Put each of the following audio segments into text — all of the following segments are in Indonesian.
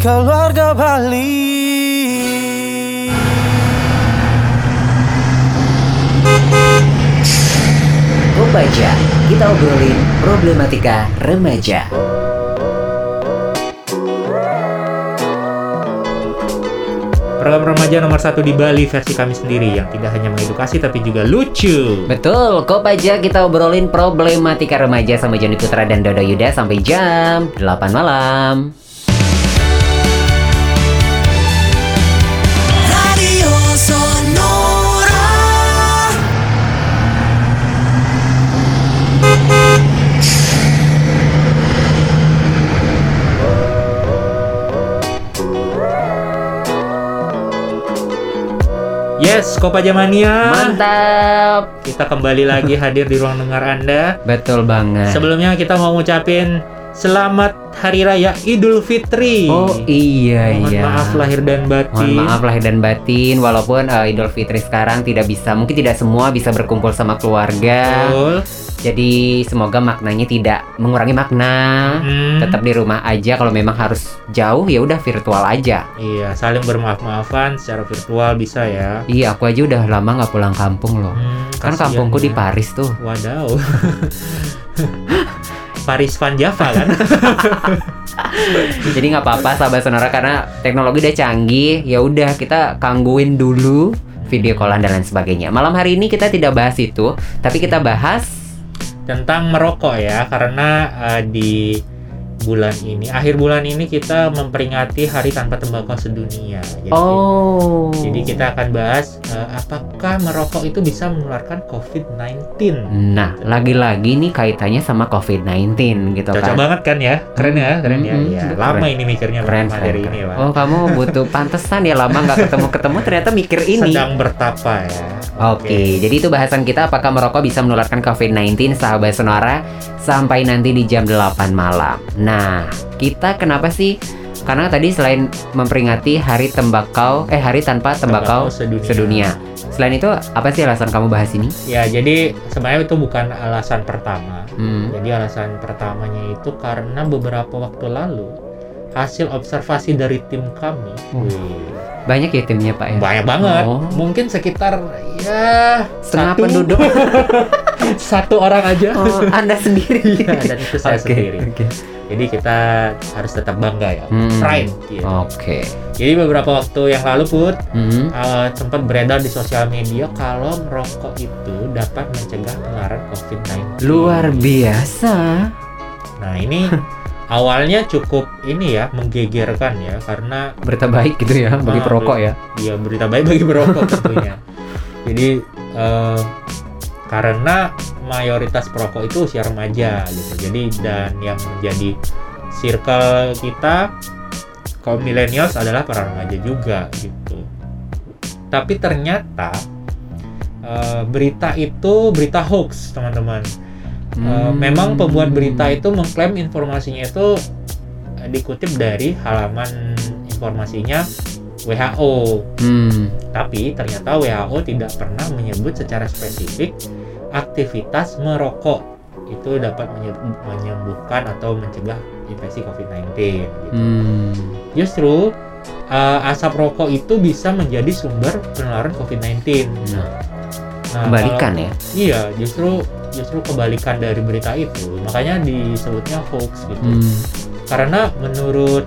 keluarga Bali Kopaja, kita obrolin problematika remaja. Program remaja nomor satu di Bali versi kami sendiri yang tidak hanya mengedukasi tapi juga lucu. Betul, Kopaja kita obrolin problematika remaja sama Joni Putra dan Dodo Yuda sampai jam 8 malam. Yes, Kopaja Mania. Mantap. Kita kembali lagi hadir di ruang dengar Anda. Betul banget. Sebelumnya kita mau ngucapin selamat Hari Raya Idul Fitri. Oh iya Mohon iya. maaf lahir dan batin. Mohon maaf lahir dan batin walaupun eh, Idul Fitri sekarang tidak bisa mungkin tidak semua bisa berkumpul sama keluarga. Betul. Jadi semoga maknanya tidak mengurangi makna. Hmm. Tetap di rumah aja kalau memang harus jauh ya udah virtual aja. Iya, saling bermaaf-maafan secara virtual bisa ya. Iya, aku aja udah lama nggak pulang kampung loh. Hmm, Kan kampungku ya. di Paris tuh. Wadaw. Paris Van Java kan? Jadi nggak apa-apa sahabat sonora karena teknologi udah canggih. Ya udah kita kangguin dulu video callan dan lain sebagainya. Malam hari ini kita tidak bahas itu, tapi kita bahas tentang merokok ya karena eh, di bulan ini akhir bulan ini kita memperingati hari tanpa tembakau sedunia jadi, Oh. jadi kita akan bahas eh, apakah merokok itu bisa menularkan COVID-19 Nah, lagi-lagi nih kaitannya sama COVID-19 gitu cocok kan. banget kan ya keren ya keren ya Mm-mm, ya keren. lama ini mikirnya Keren, keren, dari keren. ini Pak. Oh, kamu butuh pantesan ya lama nggak ketemu-ketemu ternyata mikir ini. sedang bertapa ya Oke, jadi itu bahasan kita apakah merokok bisa menularkan COVID-19 sahabat sonora sampai nanti di jam 8 malam. Nah, kita kenapa sih? Karena tadi selain memperingati hari tembakau, eh hari tanpa tembakau, sedunia. sedunia. Selain itu, apa sih alasan kamu bahas ini? ya jadi sebenarnya itu bukan alasan pertama Hmm. Jadi alasan pertamanya itu karena beberapa waktu lalu hasil observasi dari tim kami, wih, Banyak ya timnya, Pak ya? banyak banget, Oh. mungkin sekitar ya Setengah satu, penduduk. satu orang aja. Oh, Anda sendiri. Iya, dan itu saya Oke, sendiri. oke. Jadi kita harus tetap bangga ya, Hmm. pride. gitu. Oke. Jadi beberapa waktu yang lalu put Hmm. eh, sempat beredar di sosial media kalau merokok itu dapat mencegah penularan COVID-19. Luar biasa. Nah ini awalnya cukup ini ya menggegerkan ya karena Berita baik gitu ya bagi Ah, perokok ya. dia berita baik bagi perokok tentunya. Jadi eh, karena mayoritas perokok itu usia remaja gitu. Jadi dan yang menjadi circle kita kaum millennials adalah para remaja juga gitu. Tapi ternyata eh, berita itu berita hoax teman-teman. Uh, Hmm. memang pembuat berita itu mengklaim informasinya itu uh, dikutip dari halaman informasinya WHO. Hmm. Tapi ternyata WHO tidak pernah menyebut secara spesifik aktivitas merokok itu dapat menye- menyembuhkan atau mencegah infeksi COVID-19. Gitu. Hmm. Justru uh, asap rokok itu bisa menjadi sumber penularan COVID-19. Nah, Nah, kebalikan kalau- ya. Iya, justru justru kebalikan dari berita itu. Makanya disebutnya hoax gitu. Hmm. Karena menurut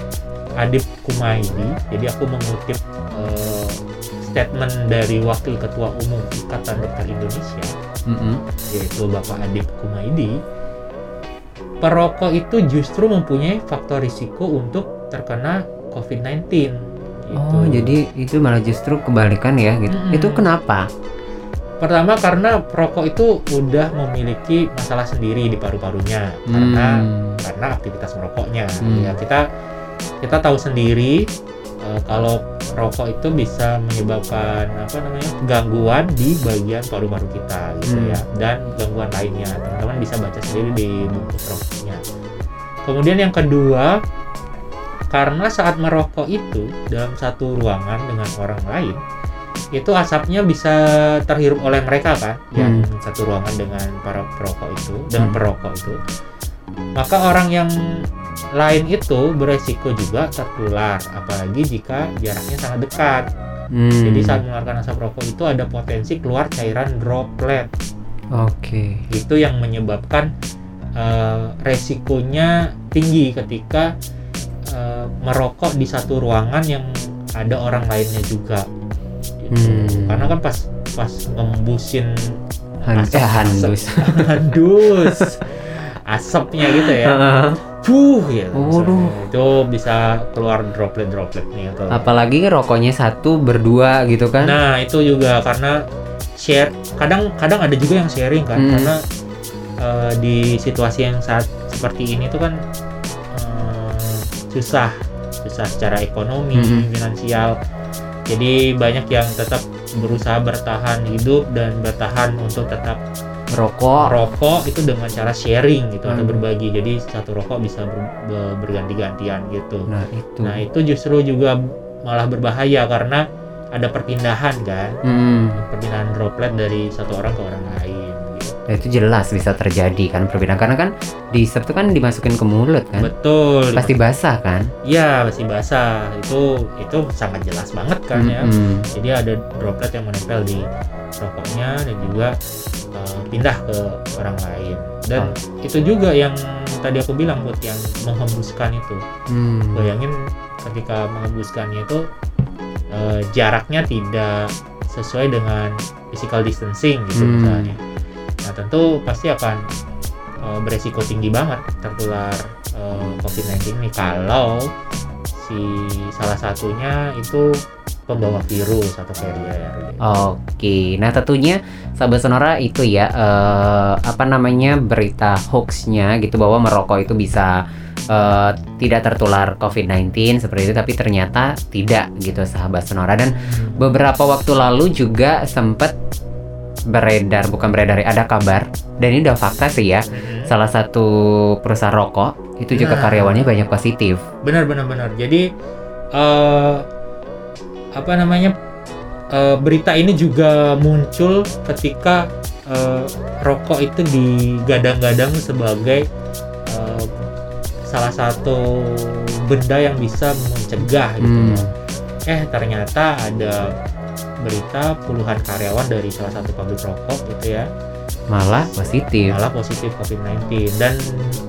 Adib Kumaidi, jadi aku mengutip eh, statement dari Wakil Ketua Umum Ikatan Dokter Indonesia, Mm-mm. yaitu Bapak Adib Kumaidi, perokok itu justru mempunyai faktor risiko untuk terkena COVID-19. Gitu. Oh, jadi itu malah justru kebalikan ya gitu. Mm-mm. Itu kenapa? Pertama karena perokok itu udah memiliki masalah sendiri di paru-parunya karena Hmm. karena aktivitas merokoknya. Hmm. Ya kita kita tahu sendiri eh, kalau rokok itu bisa menyebabkan apa namanya gangguan di bagian paru-paru kita gitu Hmm. ya dan gangguan lainnya. Teman-teman bisa baca sendiri di bungkus rokoknya. Kemudian yang kedua karena saat merokok itu dalam satu ruangan dengan orang lain itu asapnya bisa terhirup oleh mereka kan yang satu ruangan dengan para perokok itu dengan Hmm. perokok itu maka orang yang lain itu beresiko juga tertular apalagi jika jaraknya sangat dekat Hmm. jadi saat mengeluarkan asap rokok itu ada potensi keluar cairan droplet Oke. itu yang menyebabkan eh, resikonya tinggi ketika eh, merokok di satu ruangan yang ada orang lainnya juga. Hmm. karena kan pas pas ngembusin Han Asap- eh, handus. handus asapnya gitu ya puh Waduh. misalnya. itu bisa keluar droplet dropletnya tuh Apalagi rokoknya satu berdua gitu kan? Nah itu juga karena share kadang kadang ada juga yang sharing kan Hmm. karena eh, di situasi yang saat seperti ini tuh kan eh, susah susah secara ekonomi Hmm. finansial jadi banyak yang tetap berusaha bertahan hidup dan bertahan untuk tetap Rokok. rokok itu dengan cara sharing gitu atau Hmm. berbagi jadi satu rokok bisa ber- ber- berganti-gantian gitu Nah itu. nah itu justru juga malah berbahaya karena ada perpindahan kan Hmm. perpindahan droplet dari satu orang ke orang lain. Nah, itu jelas bisa terjadi kan perbedaan karena kan di itu kan dimasukin ke mulut kan? betul Pasti basah kan? ya masih basah itu itu sangat jelas banget kan ya Mm-mm. jadi ada droplet yang menempel di rokoknya dan juga uh, pindah ke orang lain dan Ah. itu juga yang tadi aku bilang buat yang menghembuskan itu Hmm. bayangin ketika menghembuskannya itu uh, jaraknya tidak sesuai dengan physical distancing gitu Hmm. misalnya nah tentu pasti akan uh, beresiko tinggi banget tertular uh, COVID-19 ini. Kalau si salah satunya itu pembawa virus atau carrier. Oke, nah tentunya sahabat sonora itu ya eh, apa namanya berita hoaxnya gitu bahwa merokok itu bisa eh, tidak tertular COVID-19 seperti itu, tapi ternyata tidak gitu sahabat sonora. Dan beberapa waktu lalu juga sempat beredar bukan beredar ada kabar dan ini udah fakta sih ya Mhm. salah satu perusahaan rokok itu juga Nah. karyawannya banyak positif. Benar benar benar. Jadi eh apa namanya eh, berita ini juga muncul ketika eh, rokok itu digadang-gadang sebagai salah satu benda yang bisa mencegah gitu Hmm. ya. Eh ternyata ada berita puluhan karyawan dari salah satu pabrik rokok gitu ya Malah positif. malah positif COVID-19 dan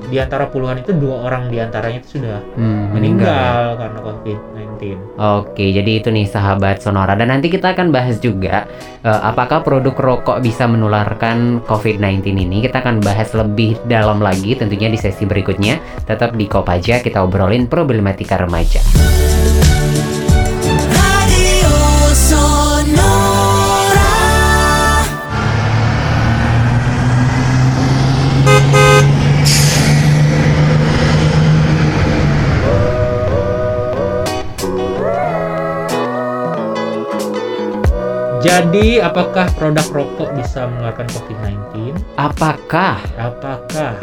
di antara puluhan itu dua orang di antaranya itu sudah Hmm, meninggal karena COVID-19. Oke, jadi itu nih sahabat Sonora dan nanti kita akan bahas juga eh, apakah produk rokok bisa menularkan COVID-19 ini. Kita akan bahas lebih dalam lagi tentunya di sesi berikutnya. Tetap di Kopaja kita obrolin problematika remaja. Jadi, apakah produk rokok bisa menularkan COVID-19? Apakah Apakah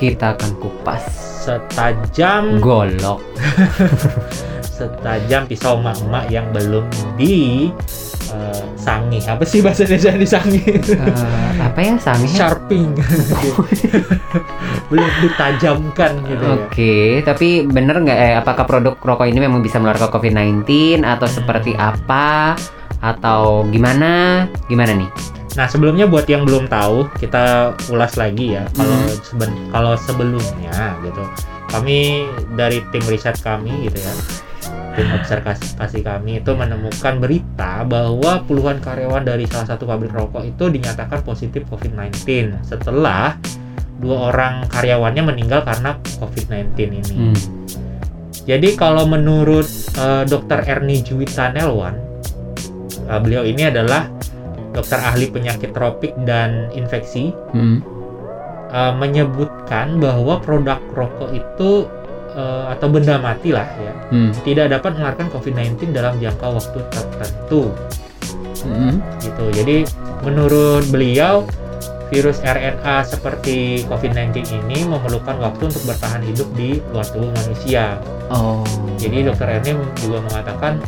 kita akan kupas setajam golok? setajam pisau emak-emak yang belum di eh, sangi? Apa sih bahasa Indonesia disangi? Eh, apa ya sangnya? Sharping. belum ditajamkan gitu ya. Oke, tapi bener nggak eh, apakah produk rokok ini memang bisa menularkan COVID-19 atau seperti apa? Atau gimana? Gimana nih? Nah, sebelumnya buat yang belum tahu, kita ulas lagi ya. Kalau Hmm. seben- kalau sebelumnya gitu, kami dari tim riset kami gitu ya, tim observasi kami itu menemukan berita bahwa puluhan karyawan dari salah satu pabrik rokok itu dinyatakan positif COVID-19 setelah dua orang karyawannya meninggal karena COVID-19 ini. Hmm. Jadi kalau menurut eh, Dr. Ernie Juwita Nelwan, eh, beliau ini adalah dokter ahli penyakit tropik dan infeksi, Hmm. eh, menyebutkan bahwa produk rokok itu eh, atau benda mati lah ya, Hmm. tidak dapat mengeluarkan COVID-19 dalam jangka waktu tertentu Hmm. gitu. Jadi menurut beliau virus RNA seperti COVID-19 ini memerlukan waktu untuk bertahan hidup di luar tubuh manusia. Oh. Jadi dokter Ernie juga mengatakan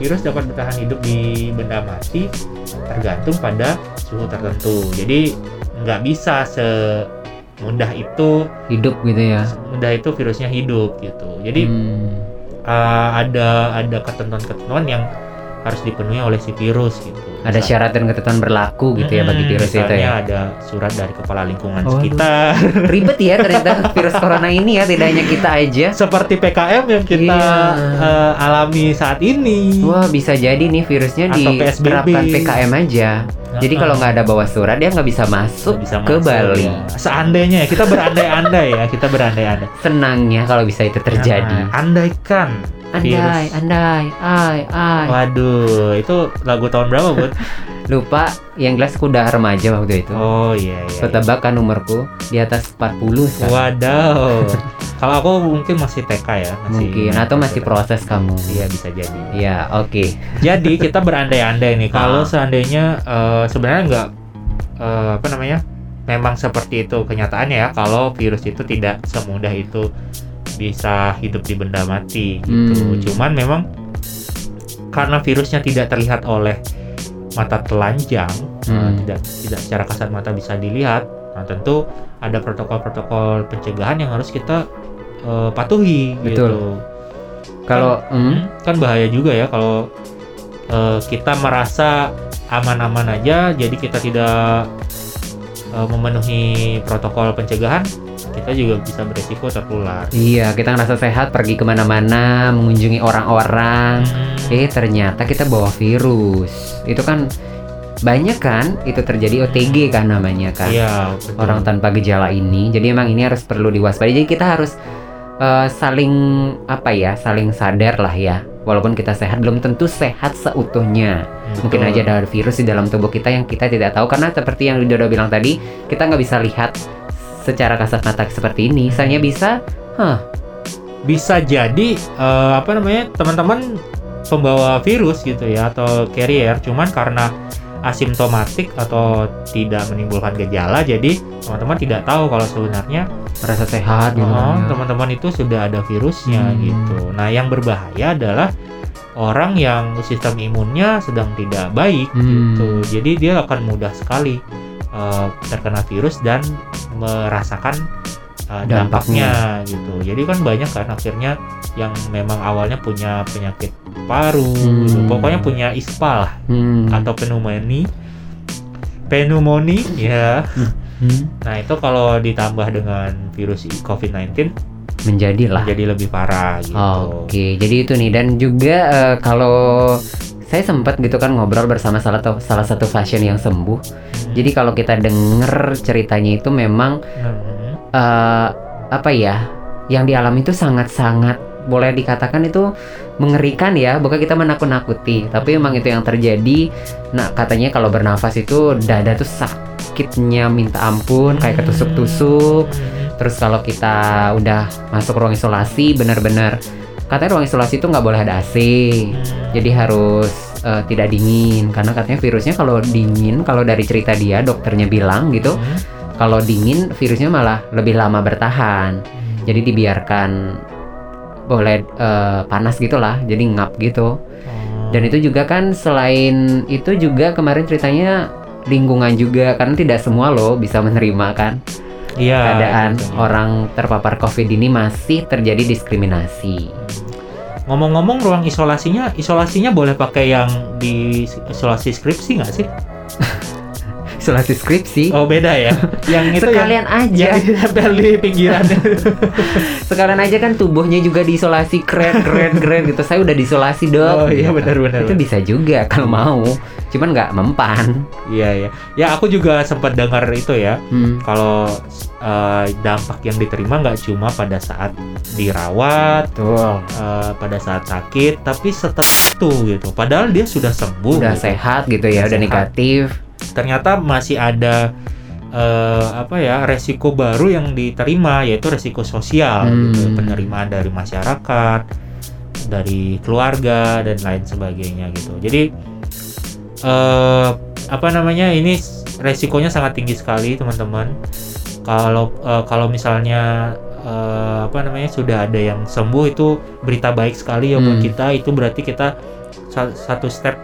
virus dapat bertahan hidup di benda mati tergantung pada suhu tertentu. Jadi nggak bisa semudah itu hidup gitu ya. mudah itu virusnya hidup gitu. Jadi Hmm. uh, ada ada ketentuan-ketentuan yang harus dipenuhi oleh si virus gitu. ada Misal- syarat dan ketentuan berlaku gitu ya bagi Hmm, virus itu ya. ada surat dari kepala lingkungan Waduh. sekitar Ribet ya ternyata virus corona ini ya tidak hanya kita aja. seperti PKM yang kita Iya. uh, alami saat ini. Wah bisa jadi nih virusnya Atau diterapkan. PKM aja. Jadi kalau nggak ada bawa surat dia nggak bisa masuk bisa ke masuk, Bali. ya. Seandainya ya, kita berandai-andai ya, kita berandai-andai. Senangnya kalau bisa itu terjadi. Nah, andaikan Andai, virus. andai, ai, ai. Waduh, itu lagu tahun berapa, Bud? Lupa yang jelas aku udah remaja waktu itu. Oh iya iya. So, tebak kan umurku di atas 40 sekarang. Wadaw. Kalau aku mungkin masih TK ya, masih Mungkin atau masih proses kamu. Iya bisa jadi. Ya, oke. Jadi kita berandai-andai nih Ah. kalau seandainya eh, sebenarnya nggak eh, apa namanya memang seperti itu kenyataannya ya kalau virus itu tidak semudah itu bisa hidup di benda mati gitu. Hmm. Cuman memang karena virusnya tidak terlihat oleh mata telanjang, Hmm. tidak tidak secara kasat mata bisa dilihat. Nah tentu ada protokol-protokol pencegahan yang harus kita eh, patuhi Betul. gitu Kalau hmm, Hmm, kan bahaya juga ya kalau eh, kita merasa aman-aman aja jadi kita tidak memenuhi protokol pencegahan kita juga bisa beresiko tertular iya kita ngerasa sehat pergi ke mana-mana mengunjungi orang-orang. Hmm, Eh ternyata kita bawa virus. Itu kan banyak kan itu terjadi OTG kan namanya kan. iya betul. Orang tanpa gejala ini. Jadi emang ini harus perlu diwaspadai. Jadi kita harus eh, saling apa ya, saling sadar lah ya. Walaupun kita sehat belum tentu sehat seutuhnya. Betul. Mungkin aja ada virus di dalam tubuh kita yang kita tidak tahu karena seperti yang Widodo bilang tadi, kita nggak bisa lihat secara kasat mata seperti ini. Misalnya bisa, hah, bisa jadi eh, apa namanya teman-teman pembawa virus gitu ya atau carrier cuman karena asimptomatik atau tidak menimbulkan gejala jadi teman-teman tidak tahu kalau sebenarnya merasa sehat gitu. Oh, kan ya. teman-teman itu sudah ada virusnya Hmm. gitu. Nah, yang berbahaya adalah orang yang sistem imunnya sedang tidak baik Hmm. gitu. Jadi dia akan mudah sekali eh, terkena virus dan merasakan eh, Dampaknya. dampaknya gitu. Jadi kan banyak kan akhirnya yang memang awalnya punya penyakit paru, Hmm. gitu. pokoknya punya ispa lah Hmm. atau pneumonia, pneumonia ya. Hmm. Nah itu kalau ditambah dengan virus COVID-19 Menjadilah. jadi lebih parah gitu. Oke, jadi itu nih dan juga eh, kalau saya sempat gitu kan ngobrol bersama salah satu salah satu pasien yang sembuh. Hmm. Jadi kalau kita denger ceritanya itu memang Hmm. eh, apa ya, yang dialami itu sangat-sangat boleh dikatakan itu mengerikan ya, bukan kita menakut-nakuti, tapi memang itu yang terjadi. Nah, katanya kalau bernafas itu dada tuh sakitnya minta ampun, kayak ketusuk-tusuk. Terus kalau kita udah masuk ruang isolasi, benar-benar katanya ruang isolasi itu nggak boleh ada AC, jadi harus eh, tidak dingin karena katanya virusnya kalau dingin, kalau dari cerita dia dokternya bilang gitu, Hmm. kalau dingin virusnya malah lebih lama bertahan. Jadi dibiarkan boleh eh, panas gitulah, jadi ngap gitu. Oh. Dan itu juga kan selain itu juga kemarin ceritanya lingkungan juga karena tidak semua loh bisa menerima kan iya, keadaan gitu. orang terpapar COVID ini masih terjadi diskriminasi. Ngomong-ngomong ruang isolasinya, isolasinya boleh pakai yang di isolasi skripsi nggak sih? Isolasi skripsi. Oh beda ya. yang itu Sekalian yang, aja, yang ditempel di pinggirannya. sekalian aja kan tubuhnya juga diisolasi keren keren keren gitu. Saya udah diisolasi dok. oh iya Gitu. benar-benar. Itu bisa juga kalau mau, cuman nggak mempan. Iya iya. Ya aku juga sempat dengar itu ya. Hmm. Kalau eh, dampak yang diterima nggak cuma pada saat dirawat, Betul. eh, pada saat sakit, tapi setelah itu gitu. Padahal dia sudah sembuh. Udah gitu. sehat gitu ya, Udah udah sehat. negatif. Ternyata masih ada eh, apa ya resiko baru yang diterima yaitu resiko sosial gitu. Hmm. penerimaan dari masyarakat dari keluarga dan lain sebagainya gitu jadi eh, apa namanya ini resikonya sangat tinggi sekali teman-teman. Kalau eh, kalau misalnya eh, apa namanya sudah ada yang sembuh itu berita baik sekali ya buat Hmm. kita. Itu berarti kita sa- satu step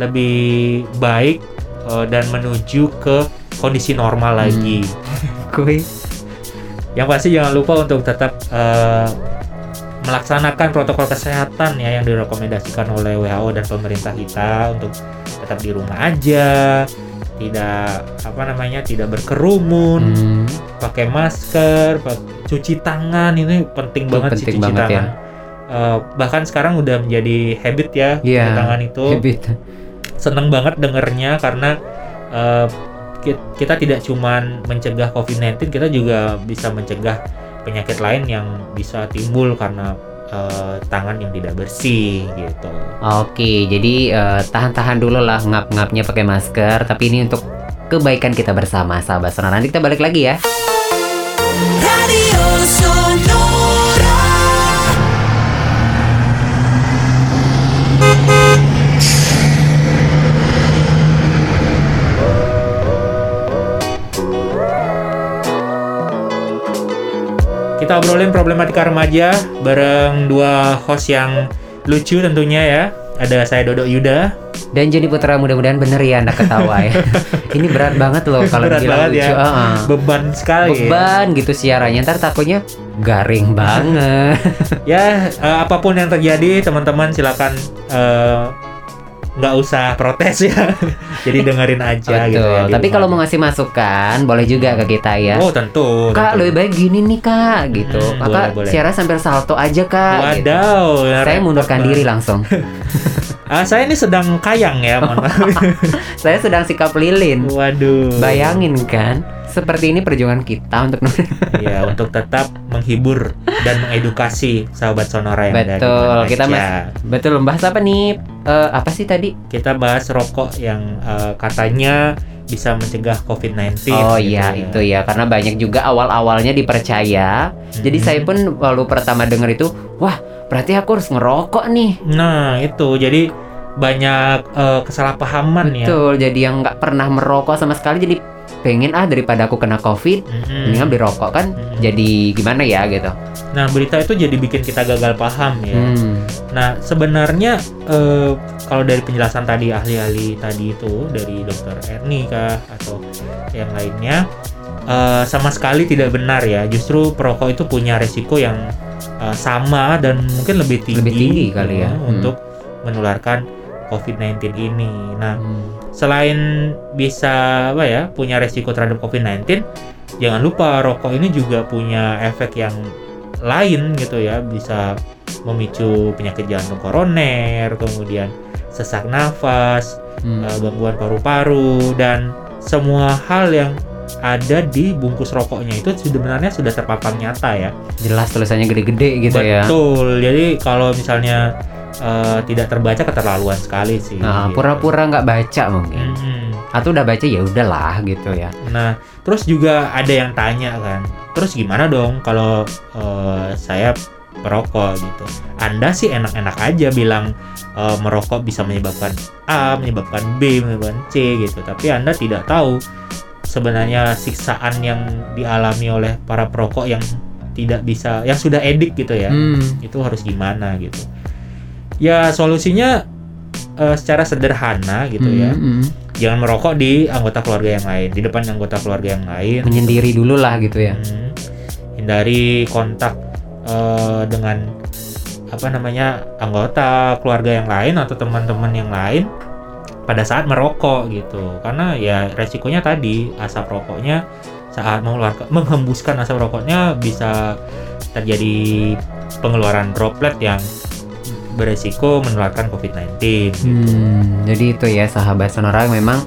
lebih baik eh, dan menuju ke kondisi normal lagi. Kuy. Yang pasti jangan lupa untuk tetap eh, melaksanakan protokol kesehatan ya yang direkomendasikan oleh WHO dan pemerintah kita untuk tetap di rumah aja, tidak apa namanya tidak berkerumun, Hmm. pakai masker, cuci tangan ini penting Itu banget sih penting cuci banget ya. tangan. Eh, bahkan sekarang udah menjadi habit ya Iya, cuci tangan itu Habit. Seneng banget dengernya karena ki- kita tidak cuman mencegah COVID-19, kita juga bisa mencegah penyakit lain yang bisa timbul karena eh, tangan yang tidak bersih gitu. Oke, jadi eh, tahan-tahan dulu lah ngap-ngapnya pakai masker. Tapi ini untuk kebaikan kita bersama, sahabat sonora. Nanti kita balik lagi ya. Radio Kita obrolin problematika remaja bareng dua host yang lucu tentunya ya. Ada saya Dodo Yuda. Dan Joni Putra mudah-mudahan bener ya anda ketawa ya. ini berat banget loh kalau Berat dibilang banget lucu. ya. ah. Beban sekali. ya. Beban gitu siarannya ntar takutnya garing banget. Ya, eh, apa pun yang terjadi, teman-teman silakan eh, nggak usah protes ya. Jadi dengerin aja gitu ya. Betul. di Tapi rumah kalau mau ngasih masukan boleh juga ke kita ya. Oh tentu. Kak tentu. lebih baik gini nih kak gitu. Hmm, Kakak boleh, boleh. siaran sambil salto aja kak. gitu. Wadaw. ya, Saya mundurkan diri langsung. Ah, saya ini sedang kayang ya, mohon maaf. Saya sedang sikap lilin. Waduh. Bayangin kan, seperti ini perjuangan kita untuk Ya, untuk tetap menghibur dan mengedukasi sahabat sonora yang ada di betul. Kita mas betul membahas apa nih? Eh, apa sih tadi? Kita bahas rokok yang eh, katanya bisa mencegah COVID-19. Oh gitu iya ya. itu ya karena banyak juga awal-awalnya dipercaya. Jadi Mhm. saya pun lalu pertama dengar itu, wah berarti aku harus ngerokok nih. Nah, itu. Jadi banyak eh, kesalahpahaman ya. Betul. Jadi yang nggak pernah merokok sama sekali jadi pengen ah daripada aku kena covid, Mhm. mendingan beli rokok kan. Mhm. Jadi gimana ya gitu. Nah, berita itu jadi bikin kita gagal paham ya. Hmm. Nah, sebenarnya eh, kalau dari penjelasan tadi ahli-ahli tadi itu dari dokter Erni kah atau yang lainnya eh, sama sekali tidak benar ya. Justru perokok itu punya resiko yang eh, sama dan mungkin lebih tinggi, Lebih tinggi kali ya. Hmm. untuk menularkan COVID-19 ini. Nah, Hmm. selain bisa apa ya punya resiko terhadap COVID-19, jangan lupa rokok ini juga punya efek yang lain gitu ya, bisa memicu penyakit jantung koroner, kemudian sesak nafas, Hmm. eh, gangguan paru-paru dan semua hal yang ada di bungkus rokoknya itu sebenarnya sudah terpapar nyata ya. Jelas tulisannya gede-gede gitu ya. Betul. Jadi kalau misalnya eh, tidak terbaca keterlaluan sekali sih. Nah, gitu. pura-pura nggak baca mungkin. Mm-mm. Atau udah baca ya udahlah gitu ya. Nah, terus juga ada yang tanya kan, terus gimana dong kalau eh, saya perokok gitu? Anda sih enak-enak aja bilang eh, merokok bisa menyebabkan A, menyebabkan B, menyebabkan C gitu, tapi Anda tidak tahu sebenarnya siksaan yang dialami oleh para perokok yang tidak bisa, yang sudah edik gitu ya, Hmm. itu harus gimana gitu? Ya solusinya eh, secara sederhana gitu ya Hmm, hmm. jangan merokok di anggota keluarga yang lain, di depan anggota keluarga yang lain. Menyendiri dulu lah gitu ya. Hmm. Hindari kontak eh, dengan apa namanya anggota keluarga yang lain atau teman-teman yang lain pada saat merokok gitu. Karena ya resikonya tadi asap rokoknya saat mengeluarkan menghembuskan asap rokoknya bisa terjadi pengeluaran droplet yang beresiko menularkan COVID-19. gitu. Hmm, jadi itu ya sahabat sonora memang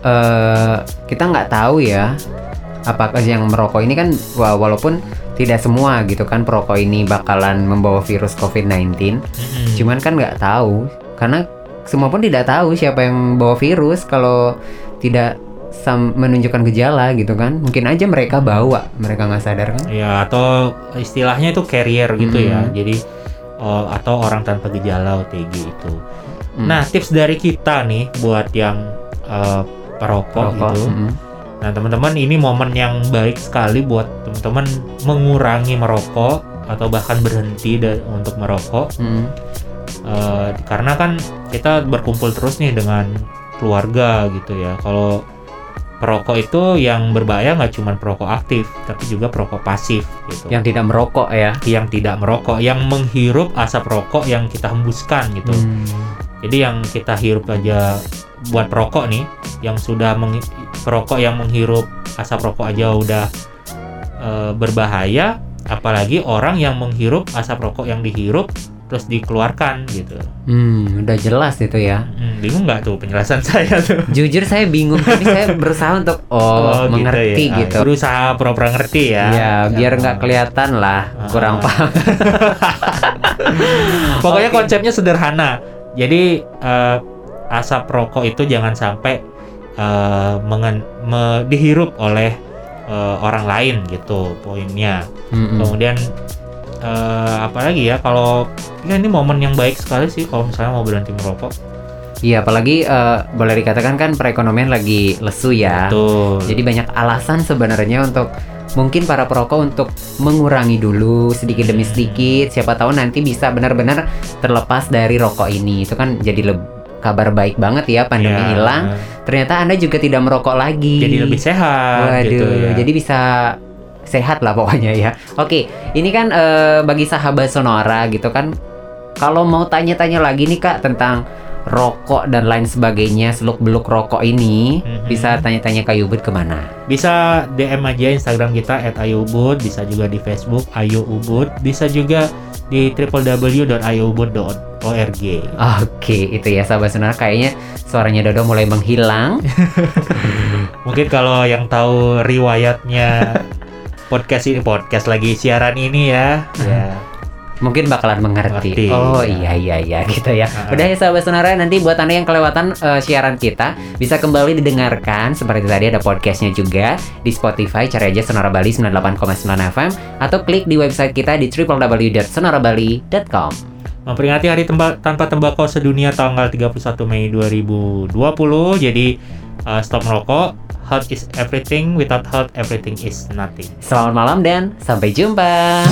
eh kita nggak tahu ya apakah yang merokok ini kan wa- walaupun tidak semua gitu kan perokok ini bakalan membawa virus COVID-19 Mm-mm. cuman kan nggak tahu karena semua pun tidak tahu siapa yang bawa virus kalau tidak sam- menunjukkan gejala gitu kan mungkin aja mereka bawa mereka nggak sadar kan Ya atau istilahnya itu carrier gitu ya. Hmm. Jadi oh, atau orang tanpa gejala OTG itu. Hmm. Nah tips dari kita nih buat yang eh, perokok Rokok. gitu. mm. Nah, teman-teman, ini momen yang baik sekali buat teman-teman mengurangi merokok atau bahkan berhenti untuk merokok. Mm. Eh, karena kan kita berkumpul terus nih dengan keluarga gitu ya. Kalau perokok itu yang berbahaya nggak cuma perokok aktif, tapi juga perokok pasif gitu. Yang tidak merokok ya. yang tidak merokok, yang menghirup asap rokok yang kita hembuskan gitu. Hmm. Jadi yang kita hirup aja buat perokok nih, yang sudah meng- perokok yang menghirup asap rokok aja udah eh, berbahaya, apalagi orang yang menghirup asap rokok yang dihirup terus dikeluarkan gitu. Hmm, udah jelas itu ya. Hmm, bingung nggak tuh penjelasan saya tuh? Jujur saya bingung, tapi saya berusaha untuk oh, mengerti ya. Ah, gitu. Berusaha pura-pura ngerti ya. Ya, biar nggak Ah. kelihatan lah kurang Ah. paham. Pokoknya Oke. konsepnya sederhana. Jadi eh, asap rokok itu jangan sampai eh, mengen- me- dihirup oleh eh, orang lain gitu poinnya. Mm-mm. Kemudian eh, apalagi ya kalau ya ini momen yang baik sekali sih kalau misalnya mau berhenti merokok. Iya, apalagi eh, boleh dikatakan kan perekonomian lagi lesu ya. Tuh. Jadi banyak alasan sebenarnya untuk mungkin para perokok untuk mengurangi dulu sedikit demi Hmm. sedikit. Siapa tahu nanti bisa benar-benar terlepas dari rokok ini. Itu kan jadi kabar baik banget ya pandemi Ya, hilang. Ternyata Anda juga tidak merokok lagi. Jadi lebih sehat Waduh, gitu ya. jadi bisa sehat lah pokoknya ya. Oke, ini kan eh, bagi sahabat Sonora gitu kan. Kalau mau tanya-tanya lagi nih kak tentang rokok dan lain sebagainya, seluk beluk rokok ini, Mhm. bisa tanya-tanya ke Yubit ke mana? Bisa DM aja Instagram kita @ayubud, bisa juga di Facebook Ayu Ubud, bisa juga di www.ayubud.org. Oke, itu ya sahabat Sonora. Kayaknya suaranya Dodo mulai menghilang. Mungkin kalau yang tahu riwayatnya podcast ini podcast lagi siaran ini ya, ya Mungkin bakalan mengerti. Ngerti, oh ya. iya iya iya gitu ya. Ah. Udah ya sahabat Sonora, nanti buat anda yang kelewatan eh, siaran kita bisa kembali didengarkan seperti tadi ada podcastnya juga di Spotify cari aja Sonora Bali 98,9 FM atau klik di website kita di www.sonorabali.com. memperingati Hari Temba- Tanpa Tembakau Sedunia tanggal 31 Mei 2020. Jadi uh, stop merokok. Health is everything. Without health, everything is nothing. Selamat malam dan sampai jumpa.